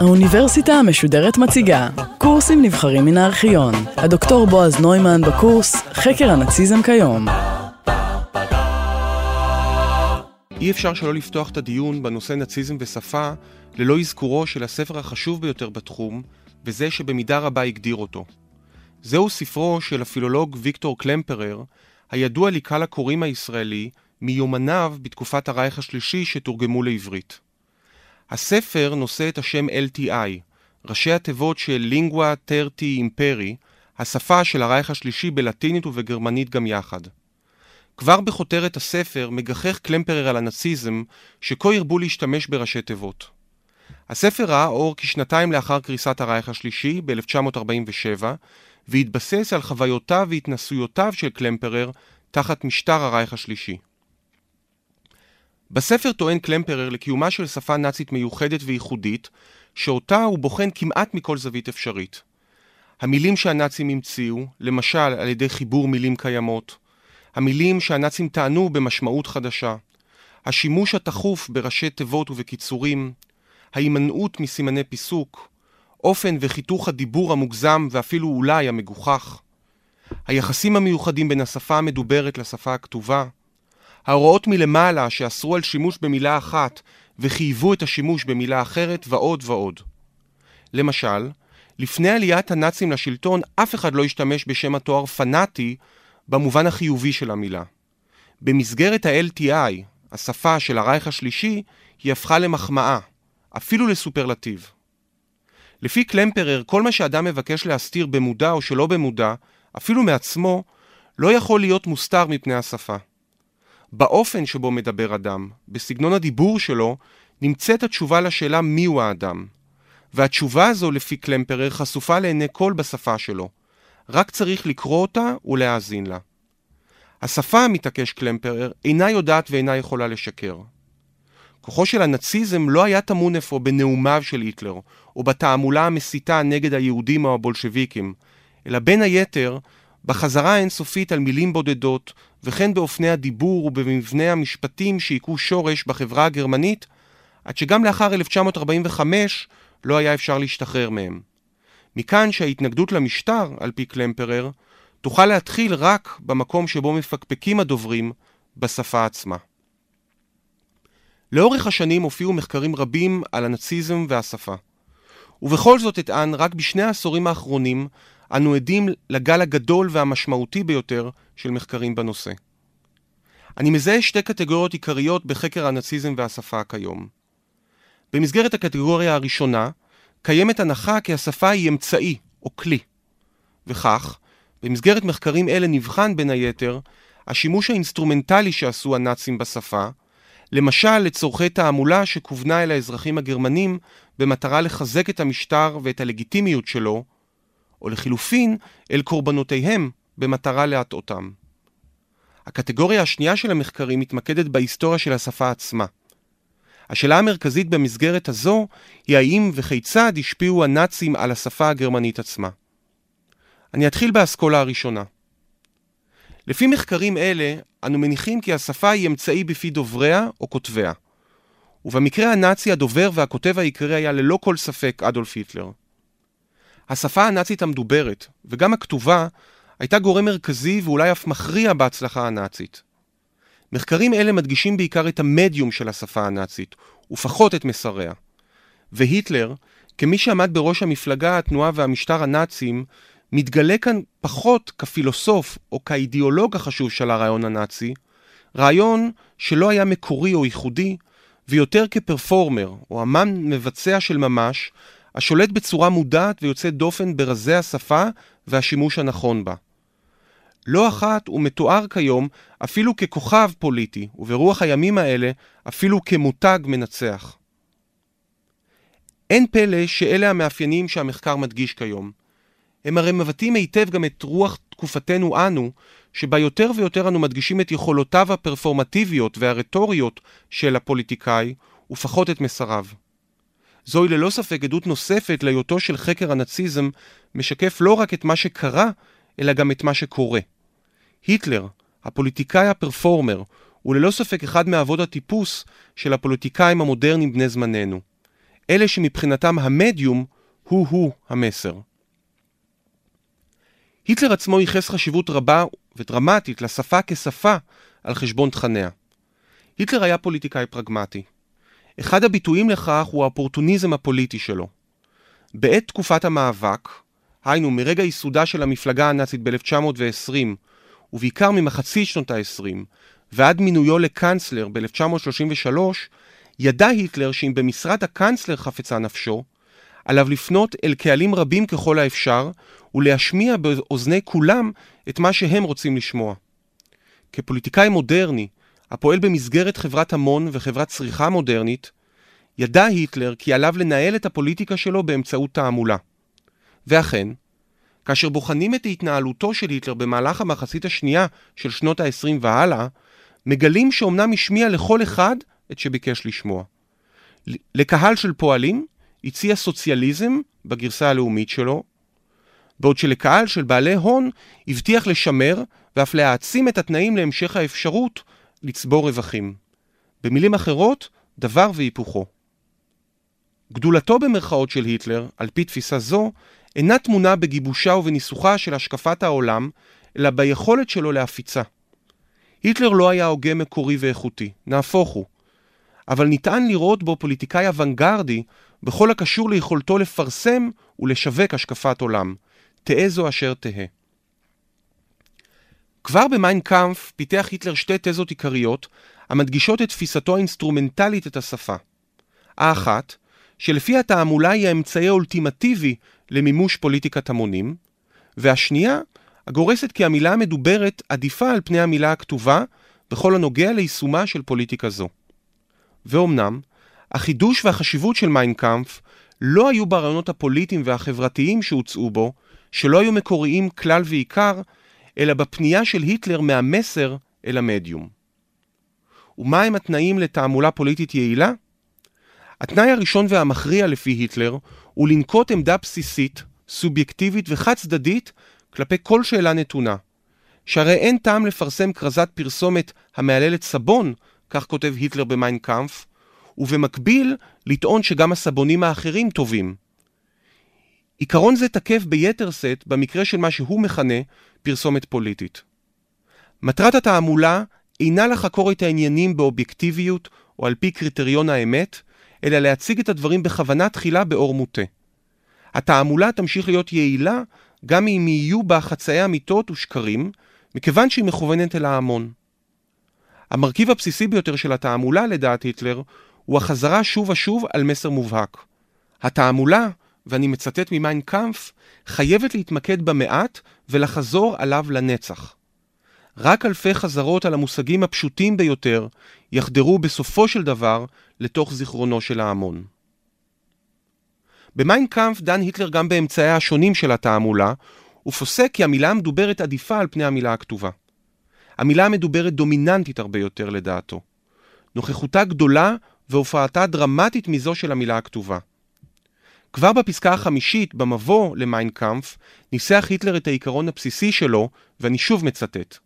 האוניברסיטה המשודרת מציגה קורסים נבחרים מן הארכיון. הדוקטור בועז נוימן בקורס חקר הנאציזם כיום. אי אפשר שלא לפתוח את הדיון בנושא נאציזם ושפה ללא אזכורו של הספר החשוב ביותר בתחום, וזה שבמידה רבה הגדיר אותו. זהו ספרו של הפילולוג ויקטור קלמפרר, הידוע לקהל הקוראים הישראלי, מיומניו בתקופת הרייך השלישי שתורגמו לעברית. הספר נושא את השם LTI, ראשי התיבות של לינגווה טרטי אימפרי, השפה של הרייך השלישי בלטינית ובגרמנית גם יחד. כבר בכותרת הספר מגחך קלמפרר על הנאציזם, שכה הרבו להשתמש בראשי תיבות. הספר ראה אור כשנתיים לאחר קריסת הרייך השלישי, ב-1947, והתבסס על חוויותיו והתנסויותיו של קלמפרר תחת משטר הרייך השלישי. בספר טוען קלמפרר לקיומה של שפה נאצית מיוחדת וייחודית, שאותה הוא בוחן כמעט מכל זווית אפשרית. המילים שהנאצים המציאו, למשל על ידי חיבור מילים קיימות, המילים שהנאצים טענו במשמעות חדשה, השימוש התכוף בראשי תיבות ובקיצורים, ההימנעות מסימני פיסוק, אופן וחיתוך הדיבור המוגזם ואפילו אולי המגוחך, היחסים המיוחדים בין השפה המדוברת לשפה הכתובה, ההוראות מלמעלה שאסרו על שימוש במילה אחת וחייבו את השימוש במילה אחרת ועוד ועוד. למשל, לפני עליית הנאצים לשלטון אף אחד לא השתמש בשם התואר פנאטי במובן החיובי של המילה. במסגרת ה-LTI, השפה של הרייך השלישי, היא הפכה למחמאה, אפילו לסופרלטיב. לפי קלמפרר, כל מה שאדם מבקש להסתיר במודע או שלא במודע, אפילו מעצמו, לא יכול להיות מוסתר מפני השפה. באופן שבו מדבר אדם, בסגנון הדיבור שלו, נמצאת התשובה לשאלה מיהו האדם. והתשובה הזו, לפי קלמפרר, חשופה לעיני כל בשפה שלו. רק צריך לקרוא אותה ולהאזין לה. השפה, מתעקש קלמפרר, אינה יודעת ואינה יכולה לשקר. כוחו של הנאציזם לא היה טמון אפוא בנאומיו של היטלר, או בתעמולה המסיתה נגד היהודים או הבולשביקים, אלא בין היתר, בחזרה האינסופית על מילים בודדות, וכן באופני הדיבור ובמבנה המשפטים שהיכו שורש בחברה הגרמנית, עד שגם לאחר 1945 לא היה אפשר להשתחרר מהם. מכאן שההתנגדות למשטר, על פי קלמפרר, תוכל להתחיל רק במקום שבו מפקפקים הדוברים בשפה עצמה. לאורך השנים הופיעו מחקרים רבים על הנאציזם והשפה. ובכל זאת אטען, רק בשני העשורים האחרונים אנו עדים לגל הגדול והמשמעותי ביותר של מחקרים בנושא. אני מזהה שתי קטגוריות עיקריות בחקר הנאציזם והשפה כיום. במסגרת הקטגוריה הראשונה, קיימת הנחה כי השפה היא אמצעי או כלי. וכך, במסגרת מחקרים אלה נבחן בין היתר השימוש האינסטרומנטלי שעשו הנאצים בשפה, למשל לצורכי תעמולה שכוונה אל האזרחים הגרמנים במטרה לחזק את המשטר ואת הלגיטימיות שלו, או לחילופין אל קורבנותיהם במטרה להטעותם. הקטגוריה השנייה של המחקרים מתמקדת בהיסטוריה של השפה עצמה. השאלה המרכזית במסגרת הזו היא האם וכיצד השפיעו הנאצים על השפה הגרמנית עצמה. אני אתחיל באסכולה הראשונה. לפי מחקרים אלה, אנו מניחים כי השפה היא אמצעי בפי דובריה או כותביה. ובמקרה הנאצי הדובר והכותב העיקרי היה ללא כל ספק אדולף היטלר. השפה הנאצית המדוברת, וגם הכתובה, הייתה גורם מרכזי ואולי אף מכריע בהצלחה הנאצית. מחקרים אלה מדגישים בעיקר את המדיום של השפה הנאצית, ופחות את מסריה. והיטלר, כמי שעמד בראש המפלגה, התנועה והמשטר הנאצים, מתגלה כאן פחות כפילוסוף או כאידיאולוג החשוב של הרעיון הנאצי, רעיון שלא היה מקורי או ייחודי, ויותר כפרפורמר, או אמן מבצע של ממש, השולט בצורה מודעת ויוצאת דופן ברזי השפה והשימוש הנכון בה. לא אחת הוא מתואר כיום אפילו ככוכב פוליטי, וברוח הימים האלה אפילו כמותג מנצח. אין פלא שאלה המאפיינים שהמחקר מדגיש כיום. הם הרי מבטאים היטב גם את רוח תקופתנו אנו, שבה יותר ויותר אנו מדגישים את יכולותיו הפרפורמטיביות והרטוריות של הפוליטיקאי, ופחות את מסריו. זוהי ללא ספק עדות נוספת להיותו של חקר הנאציזם משקף לא רק את מה שקרה, אלא גם את מה שקורה. היטלר, הפוליטיקאי הפרפורמר, הוא ללא ספק אחד מאבות הטיפוס של הפוליטיקאים המודרניים בני זמננו. אלה שמבחינתם המדיום הוא-הוא המסר. היטלר עצמו ייחס חשיבות רבה ודרמטית לשפה כשפה על חשבון תכניה. היטלר היה פוליטיקאי פרגמטי. אחד הביטויים לכך הוא האופורטוניזם הפוליטי שלו. בעת תקופת המאבק, היינו מרגע ייסודה של המפלגה הנאצית ב-1920, ובעיקר ממחצית שנות ה-20, ועד מינויו לקאנצלר ב-1933, ידע היטלר שאם במשרד הקאנצלר חפצה נפשו, עליו לפנות אל קהלים רבים ככל האפשר, ולהשמיע באוזני כולם את מה שהם רוצים לשמוע. כפוליטיקאי מודרני, הפועל במסגרת חברת המון וחברת צריכה מודרנית, ידע היטלר כי עליו לנהל את הפוליטיקה שלו באמצעות תעמולה. ואכן, כאשר בוחנים את התנהלותו של היטלר במהלך המחצית השנייה של שנות ה-20 והלאה, מגלים שאומנם השמיע לכל אחד את שביקש לשמוע. לקהל של פועלים הציע סוציאליזם בגרסה הלאומית שלו, בעוד שלקהל של בעלי הון הבטיח לשמר ואף להעצים את התנאים להמשך האפשרות לצבור רווחים. במילים אחרות, דבר והיפוכו. גדולתו במרכאות של היטלר, על פי תפיסה זו, אינה טמונה בגיבושה ובניסוחה של השקפת העולם, אלא ביכולת שלו להפיצה. היטלר לא היה הוגה מקורי ואיכותי, נהפוך הוא. אבל ניתן לראות בו פוליטיקאי אוונגרדי בכל הקשור ליכולתו לפרסם ולשווק השקפת עולם, תהא זו אשר תהא. כבר במיינקאמפ פיתח היטלר שתי תזות עיקריות המדגישות את תפיסתו האינסטרומנטלית את השפה. האחת, שלפיה התעמולה היא האמצעי האולטימטיבי למימוש פוליטיקת המונים, והשנייה, הגורסת כי המילה המדוברת עדיפה על פני המילה הכתובה בכל הנוגע ליישומה של פוליטיקה זו. ואומנם, החידוש והחשיבות של מיינקאמפ לא היו ברעיונות הפוליטיים והחברתיים שהוצגו בו, שלא היו מקוריים כלל ועיקר, אלא בפנייה של היטלר מהמסר אל המדיום. ומהם התנאים לתעמולה פוליטית יעילה? התנאי הראשון והמכריע לפי היטלר הוא לנקוט עמדה בסיסית, סובייקטיבית וחד צדדית כלפי כל שאלה נתונה. שהרי אין טעם לפרסם כרזת פרסומת המהללת סבון, כך כותב היטלר במיינקאמפ, ובמקביל לטעון שגם הסבונים האחרים טובים. עיקרון זה תקף ביתר שאת במקרה של מה שהוא מכנה פרסומת פוליטית. מטרת התעמולה אינה לחקור את העניינים באובייקטיביות או על פי קריטריון האמת, אלא להציג את הדברים בכוונה תחילה באור מוטה. התעמולה תמשיך להיות יעילה גם אם יהיו בה חצאי אמיתות ושקרים, מכיוון שהיא מכוונת אל ההמון. המרכיב הבסיסי ביותר של התעמולה, לדעת היטלר, הוא החזרה שוב ושוב על מסר מובהק. התעמולה, ואני מצטט ממיין קאמפ, חייבת להתמקד במעט ולחזור עליו לנצח. רק אלפי חזרות על המושגים הפשוטים ביותר יחדרו בסופו של דבר לתוך זיכרונו של ההמון. במיינקאמפ דן היטלר גם באמצעיה השונים של התעמולה, ופוסק כי המילה המדוברת עדיפה על פני המילה הכתובה. המילה המדוברת דומיננטית הרבה יותר לדעתו. נוכחותה גדולה והופעתה דרמטית מזו של המילה הכתובה. כבר בפסקה החמישית, במבוא למיינקאמפ, ניסח היטלר את העיקרון הבסיסי שלו, ואני שוב מצטט.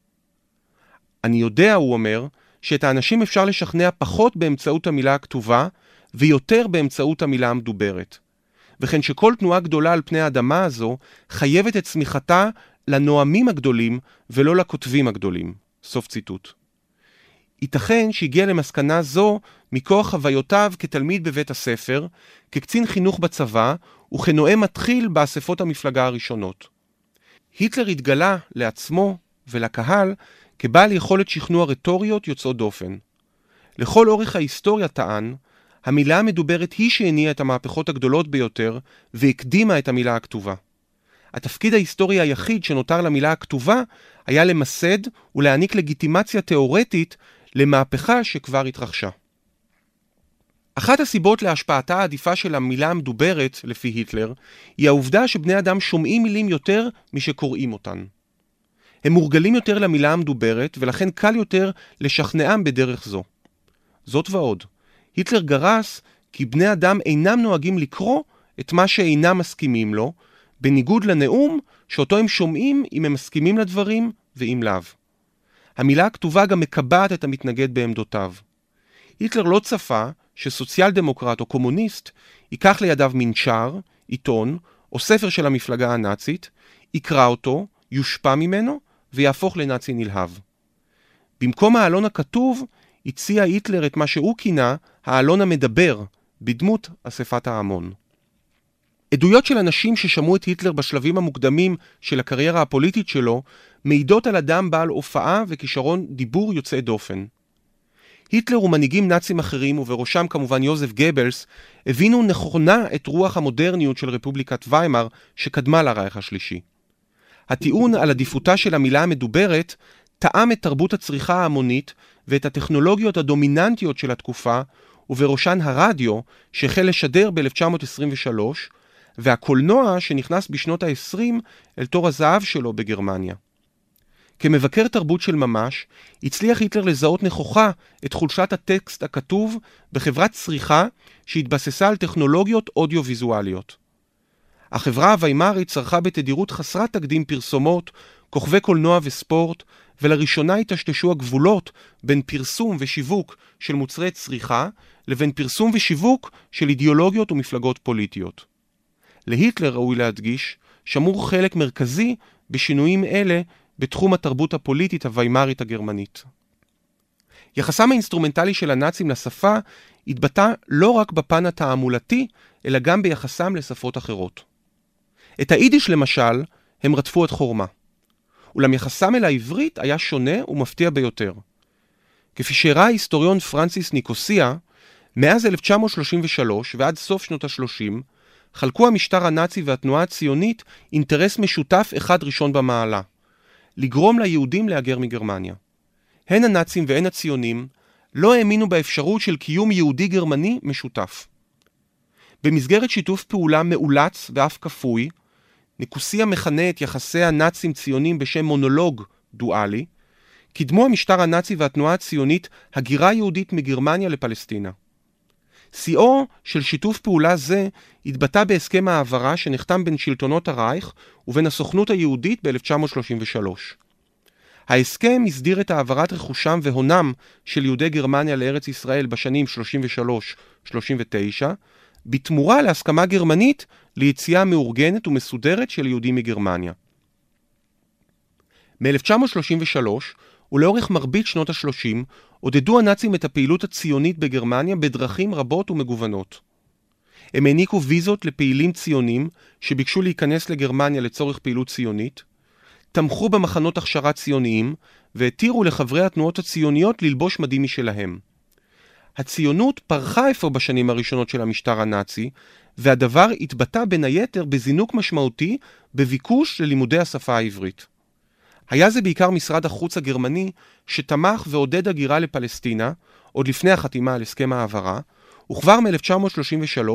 אני יודע, הוא אומר, שאת האנשים אפשר לשכנע פחות באמצעות המילה הכתובה, ויותר באמצעות המילה המדוברת. וכן שכל תנועה גדולה על פני האדמה הזו חייבת את צמיחתה לנואמים הגדולים ולא לכותבים הגדולים. סוף ציטוט. ייתכן שהגיע למסקנה זו מכוח חוויותיו כתלמיד בבית הספר, כקצין חינוך בצבא וכנואם מתחיל באספות המפלגה הראשונות. היטלר התגלה לעצמו ולקהל כבעל יכולת שכנוע רטוריות יוצאות דופן. לכל אורך ההיסטוריה טען, המילה המדוברת היא שהניעה את המהפכות הגדולות ביותר והקדימה את המילה הכתובה. התפקיד ההיסטורי היחיד שנותר למילה הכתובה היה למסד ולהעניק לגיטימציה תאורטית למהפכה שכבר התרחשה. אחת הסיבות להשפעתה העדיפה של המילה המדוברת, לפי היטלר, היא העובדה שבני אדם שומעים מילים יותר משקוראים אותן. הם מורגלים יותר למילה המדוברת, ולכן קל יותר לשכנעם בדרך זו. זאת ועוד, היטלר גרס כי בני אדם אינם נוהגים לקרוא את מה שאינם מסכימים לו, בניגוד לנאום שאותו הם שומעים אם הם מסכימים לדברים ואם לאו. המילה הכתובה גם מקבעת את המתנגד בעמדותיו. היטלר לא צפה שסוציאל דמוקרט או קומוניסט ייקח לידיו מנשר, עיתון או ספר של המפלגה הנאצית, יקרא אותו, יושפע ממנו ויהפוך לנאצי נלהב. במקום העלון הכתוב, הציע היטלר את מה שהוא כינה העלון המדבר, בדמות אספת ההמון. עדויות של אנשים ששמעו את היטלר בשלבים המוקדמים של הקריירה הפוליטית שלו, מעידות על אדם בעל הופעה וכישרון דיבור יוצא דופן. היטלר ומנהיגים נאצים אחרים, ובראשם כמובן יוזף גבלס, הבינו נכונה את רוח המודרניות של רפובליקת ויימאר שקדמה לרייך השלישי. הטיעון על עדיפותה של המילה המדוברת טעם את תרבות הצריכה ההמונית ואת הטכנולוגיות הדומיננטיות של התקופה, ובראשן הרדיו, שהחל לשדר ב-1923, והקולנוע שנכנס בשנות ה-20 אל תור הזהב שלו בגרמניה. כמבקר תרבות של ממש, הצליח היטלר לזהות נכוחה את חולשת הטקסט הכתוב בחברת צריכה שהתבססה על טכנולוגיות אודיו-ויזואליות. החברה הוויימארית צרכה בתדירות חסרת תקדים פרסומות, כוכבי קולנוע וספורט, ולראשונה היטשטשו הגבולות בין פרסום ושיווק של מוצרי צריכה לבין פרסום ושיווק של אידיאולוגיות ומפלגות פוליטיות. להיטלר, ראוי להדגיש, שמור חלק מרכזי בשינויים אלה בתחום התרבות הפוליטית הוויימארית הגרמנית. יחסם האינסטרומנטלי של הנאצים לשפה התבטא לא רק בפן התעמולתי, אלא גם ביחסם לשפות אחרות. את היידיש למשל, הם רדפו את חורמה. אולם יחסם אל העברית היה שונה ומפתיע ביותר. כפי שהראה ההיסטוריון פרנסיס ניקוסיה, מאז 1933 ועד סוף שנות ה-30, חלקו המשטר הנאצי והתנועה הציונית אינטרס משותף אחד ראשון במעלה, לגרום ליהודים להגר מגרמניה. הן הנאצים והן הציונים לא האמינו באפשרות של קיום יהודי גרמני משותף. במסגרת שיתוף פעולה מאולץ ואף כפוי, ניקוסיה מכנה את יחסי הנאצים-ציונים בשם מונולוג דואלי, קידמו המשטר הנאצי והתנועה הציונית הגירה יהודית מגרמניה לפלסטינה. שיאו של שיתוף פעולה זה התבטא בהסכם העברה שנחתם בין שלטונות הרייך ובין הסוכנות היהודית ב-1933. ההסכם הסדיר את העברת רכושם והונם של יהודי גרמניה לארץ ישראל בשנים 33-39, בתמורה להסכמה גרמנית ליציאה מאורגנת ומסודרת של יהודים מגרמניה. מ-1933 ולאורך מרבית שנות ה-30 עודדו הנאצים את הפעילות הציונית בגרמניה בדרכים רבות ומגוונות. הם העניקו ויזות לפעילים ציונים שביקשו להיכנס לגרמניה לצורך פעילות ציונית, תמכו במחנות הכשרה ציוניים והתירו לחברי התנועות הציוניות ללבוש מדים משלהם. הציונות פרחה אפוא בשנים הראשונות של המשטר הנאצי, והדבר התבטא בין היתר בזינוק משמעותי בביקוש ללימודי השפה העברית. היה זה בעיקר משרד החוץ הגרמני שתמך ועודד הגירה לפלסטינה, עוד לפני החתימה על הסכם העברה, וכבר מ-1933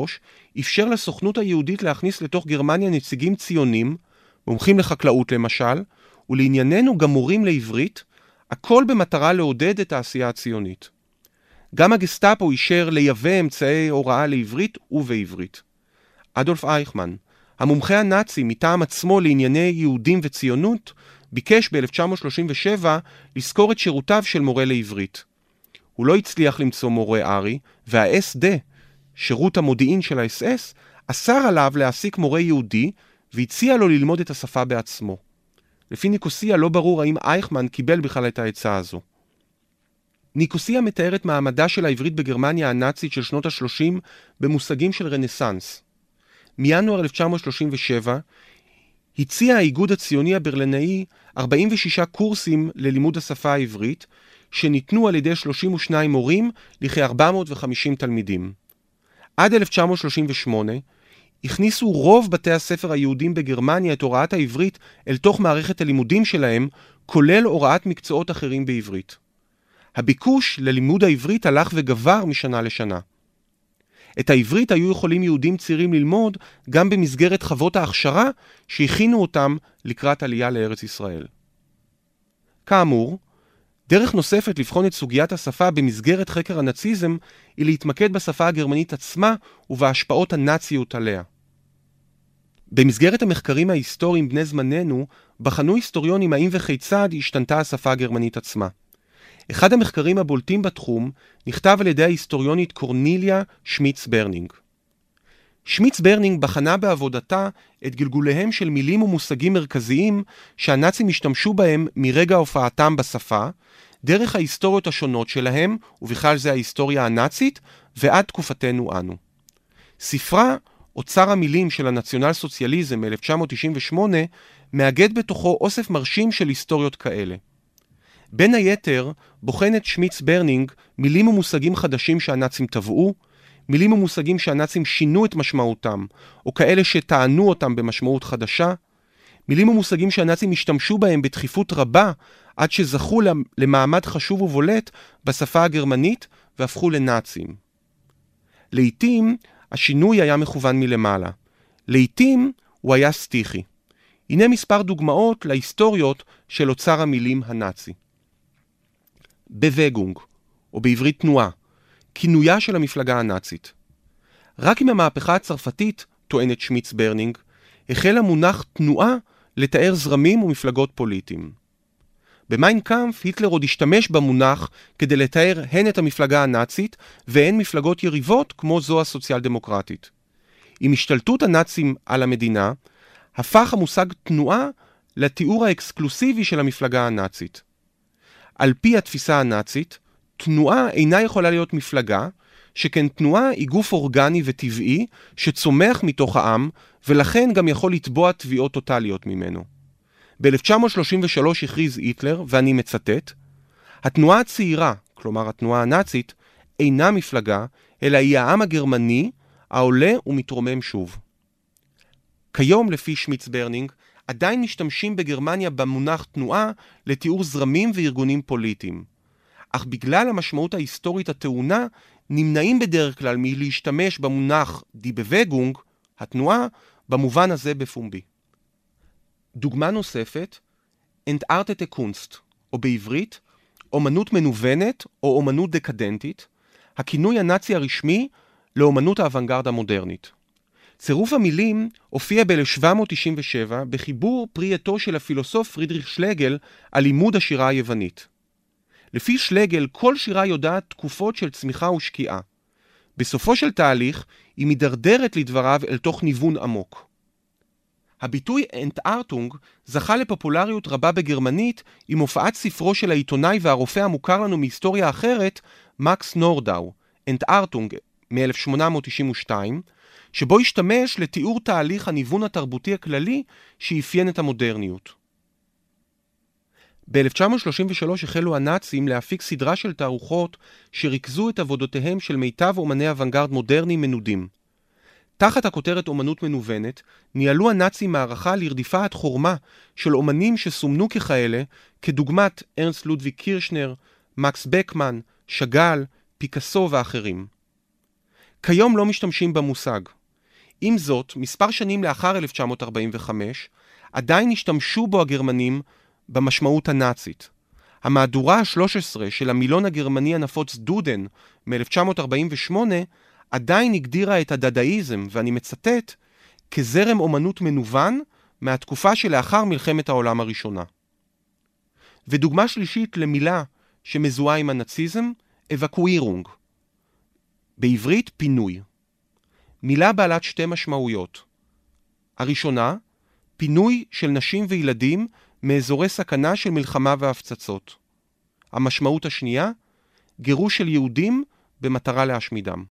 אפשר לסוכנות היהודית להכניס לתוך גרמניה נציגים ציונים, מומחים לחקלאות למשל, ולענייננו גם מורים לעברית, הכל במטרה לעודד את העשייה הציונית. גם הגסטאפו אישר לייבא אמצעי הוראה לעברית ובעברית. אדולף אייכמן, המומחה הנאצי מטעם עצמו לענייני יהודים וציונות, ביקש ב-1937 לשכור את שירותיו של מורה לעברית. הוא לא הצליח למצוא מורה ארי, וה-SD, שירות המודיעין של האס-אס, אסר עליו להעסיק מורה יהודי, והציע לו ללמוד את השפה בעצמו. לפי ניקוסיה לא ברור האם אייכמן קיבל בכלל את העצה הזו. ניקוסיה מתאר את מעמדה של העברית בגרמניה הנאצית של שנות ה-30 במושגים של רנסאנס. מינואר 1937 הציע האיגוד הציוני הברלנאי 46 קורסים ללימוד השפה העברית, שניתנו על ידי 32 מורים לכ-450 תלמידים. עד 1938 הכניסו רוב בתי הספר היהודים בגרמניה את הוראת העברית אל תוך מערכת הלימודים שלהם, כולל הוראת מקצועות אחרים בעברית. הביקוש ללימוד העברית הלך וגבר משנה לשנה. את העברית היו יכולים יהודים צעירים ללמוד גם במסגרת חוות ההכשרה שהכינו אותם לקראת עלייה לארץ ישראל. כאמור, דרך נוספת לבחון את סוגיית השפה במסגרת חקר הנאציזם היא להתמקד בשפה הגרמנית עצמה ובהשפעות הנאציות עליה. במסגרת המחקרים ההיסטוריים בני זמננו, בחנו היסטוריונים האם וכיצד השתנתה השפה הגרמנית עצמה. אחד המחקרים הבולטים בתחום נכתב על ידי ההיסטוריונית קורנליה שמיץ ברנינג. שמיץ ברנינג בחנה בעבודתה את גלגוליהם של מילים ומושגים מרכזיים שהנאצים השתמשו בהם מרגע הופעתם בשפה, דרך ההיסטוריות השונות שלהם, ובכלל זה ההיסטוריה הנאצית, ועד תקופתנו אנו. ספרה, אוצר המילים של הנציונל סוציאליזם מ-1998, מאגד בתוכו אוסף מרשים של היסטוריות כאלה. בין היתר, בוחנת שמיץ ברנינג מילים ומושגים חדשים שהנאצים טבעו, מילים ומושגים שהנאצים שינו את משמעותם, או כאלה שטענו אותם במשמעות חדשה, מילים ומושגים שהנאצים השתמשו בהם בדחיפות רבה עד שזכו למעמד חשוב ובולט בשפה הגרמנית והפכו לנאצים. לעתים השינוי היה מכוון מלמעלה, לעתים הוא היה סטיחי. הנה מספר דוגמאות להיסטוריות של אוצר המילים הנאצי. Bewegung, או בעברית תנועה, כינויה של המפלגה הנאצית. רק עם המהפכה הצרפתית, טוענת שמיץ ברנינג, החל המונח תנועה לתאר זרמים ומפלגות פוליטיים. במיינקאמפ היטלר עוד השתמש במונח כדי לתאר הן את המפלגה הנאצית והן מפלגות יריבות כמו זו הסוציאל דמוקרטית. עם השתלטות הנאצים על המדינה, הפך המושג תנועה לתיאור האקסקלוסיבי של המפלגה הנאצית. על פי התפיסה הנאצית, תנועה אינה יכולה להיות מפלגה, שכן תנועה היא גוף אורגני וטבעי שצומח מתוך העם, ולכן גם יכול לתבוע תביעות טוטליות ממנו. ב-1933 הכריז היטלר, ואני מצטט, התנועה הצעירה, כלומר התנועה הנאצית, אינה מפלגה, אלא היא העם הגרמני העולה ומתרומם שוב. כיום, לפי שמיץ ברנינג, עדיין משתמשים בגרמניה במונח תנועה לתיאור זרמים וארגונים פוליטיים. אך בגלל המשמעות ההיסטורית הטעונה, נמנעים בדרך כלל מלהשתמש במונח die Bewegung, התנועה, במובן הזה בפומבי. דוגמה נוספת, entartete Kunst, או בעברית, אומנות מנוונת או אומנות דקדנטית, הכינוי הנאצי הרשמי לאומנות האוונגרד המודרנית. צירוף המילים הופיע ב-1797 בחיבור פרי עטו של הפילוסוף פרידריך שלגל על לימוד השירה היוונית. לפי שלגל, כל שירה יודעת תקופות של צמיחה ושקיעה. בסופו של תהליך, היא מידרדרת לדבריו אל תוך ניוון עמוק. הביטוי אנטארטונג זכה לפופולריות רבה בגרמנית עם הופעת ספרו של העיתונאי והרופא המוכר לנו מהיסטוריה אחרת, מקס נורדאו, אנטארטונג מ-1892, שבו השתמש לתיאור תהליך הניוון התרבותי הכללי שאפיין את המודרניות. ב-1933 החלו הנאצים להפיק סדרה של תערוכות שריכזו את עבודותיהם של מיטב אומני אוונגרד מודרניים מנודים. תחת הכותרת אומנות מנוונת, ניהלו הנאצים מערכה לרדיפה עד חורמה של אומנים שסומנו ככאלה, כדוגמת ארנסט לודוויג קירשנר, מקס בקמן, שאגאל, פיקאסו ואחרים. כיום לא משתמשים במושג. עם זאת, מספר שנים לאחר 1945, עדיין השתמשו בו הגרמנים במשמעות הנאצית. המהדורה ה-13 של המילון הגרמני הנפוץ דודן מ-1948 עדיין הגדירה את הדדאיזם, ואני מצטט, כזרם אומנות מנוון מהתקופה שלאחר מלחמת העולם הראשונה. ודוגמה שלישית למילה שמזוהה עם הנאציזם, אבקווירונג. בעברית פינוי. מילה בעלת שתי משמעויות. הראשונה, פינוי של נשים וילדים מאזורי סכנה של מלחמה והפצצות. המשמעות השנייה, גירוש של יהודים במטרה להשמידם.